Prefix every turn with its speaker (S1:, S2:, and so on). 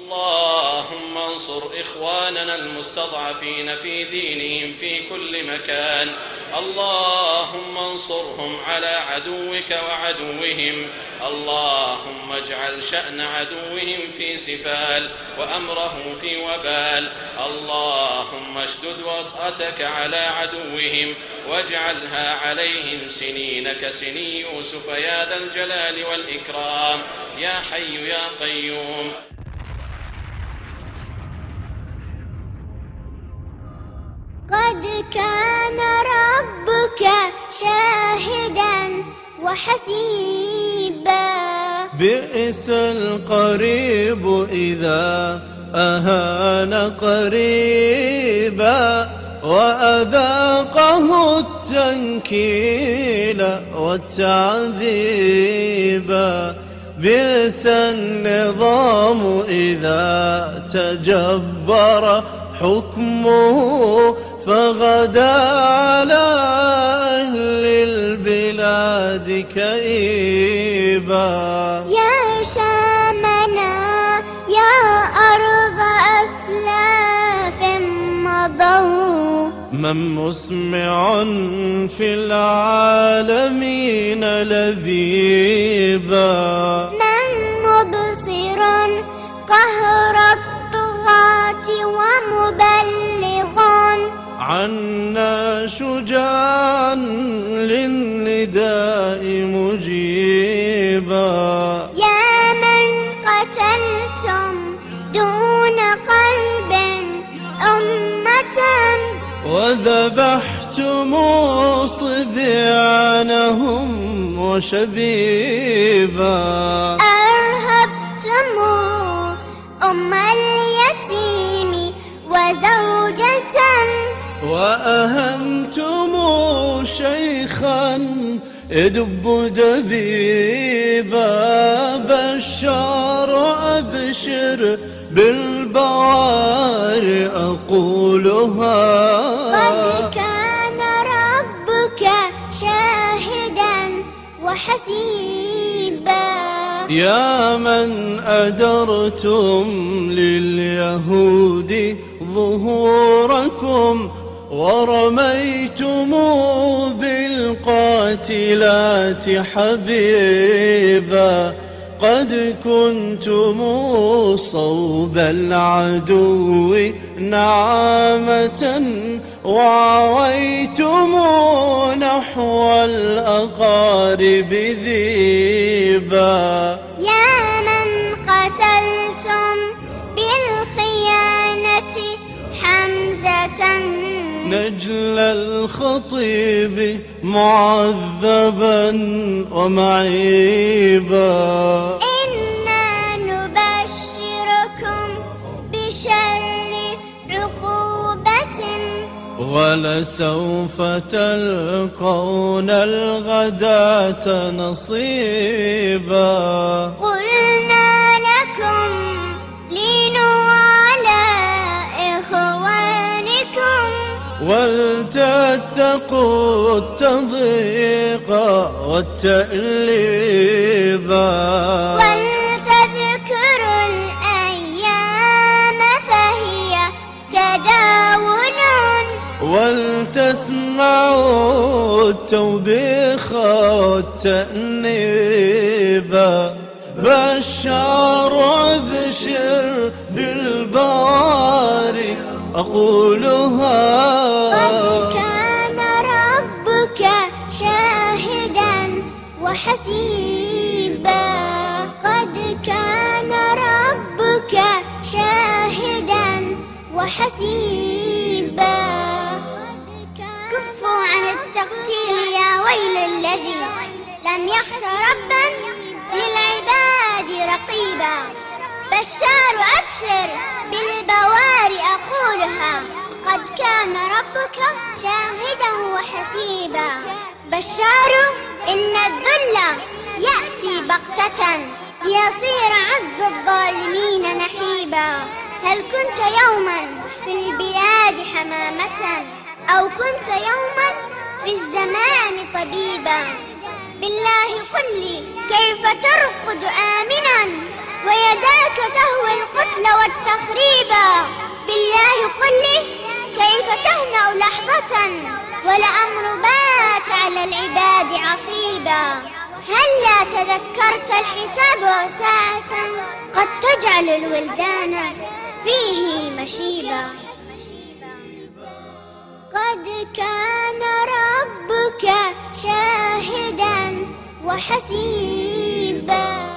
S1: اللهم انصر إخواننا المستضعفين في دينهم في كل مكان. اللهم انصرهم على عدوك وعدوهم. اللهم اجعل شأن عدوهم في سفال وأمره في وبال. اللهم اشدد وطأتك على عدوهم واجعلها عليهم سنين كسني يوسف يا ذا الجلال والإكرام. يا حي يا قيوم.
S2: قد كان ربك شاهدا وحسيبا.
S3: بئس القريب إذا أهان قريبا وأذاقه التنكيل والتعذيبا بئس النظام إذا تجبر حكمه فغدا على أهل البلاد كئيبا.
S2: يا شامنا يا أرض أسلاف مضوا.
S3: من مسمع في العالمين لذيبا.
S2: من مبصر قهر
S3: عنا شجاعا للنداء مجيبا.
S2: يا من قتلتم دون قلب أمة.
S3: وذبحتم صبيانهم وشبيبا
S2: أرهبتم أم اليتيم وزوجة
S3: وأهنتم شيخا يدب دبيبا بشار أبشر بالبوار أقولها.
S2: قد كان ربك شاهدا وحسيبا.
S3: يا من أدرتم لليهود ظهوركم ورميتم بالقاتلات حبيبا. قد كنتم صوب العدو نعامة وعويتم نحو الأقارب ذيبا. نجل الخطيب معذبا ومعيبا.
S2: إنا نبشركم بشر عقوبة.
S3: ولسوف تلقون الغداة نصيبا.
S2: قلنا لكم
S3: ولتتقوا التضييق والتأليبا
S2: ولتذكروا الأيام فهي تداول.
S3: ولتسمعوا التوبيخ والتأنيبا بشار أبشر بالباري أقولها
S2: وحسيبا قد كان ربك شاهدا وحسيبا كفوا عن التقتيل يا ويل الذي لم يخش ربا للعباد رقيبا. بشار أبشر بالبوار أقولها قد كان ربك شاهدا وحسيبا بشار إن الذل يأتي بغتة. ليصير عز الظالمين نحيبا. هل كنت يوما في البلاد حمامة؟ أو كنت يوما في الزمان طبيبا. بالله قل لي كيف ترقد آمنا؟ ويداك تهوي القتل القتل والتخريب. بالله قل لي كيف تهنأ لحظة؟ ولأمر بات على العباد عصيبا. هلا تذكرت الحساب ساعة قد تجعل الولدان فيه مشيبا؟ قد كان ربك شاهدا وحسيبا.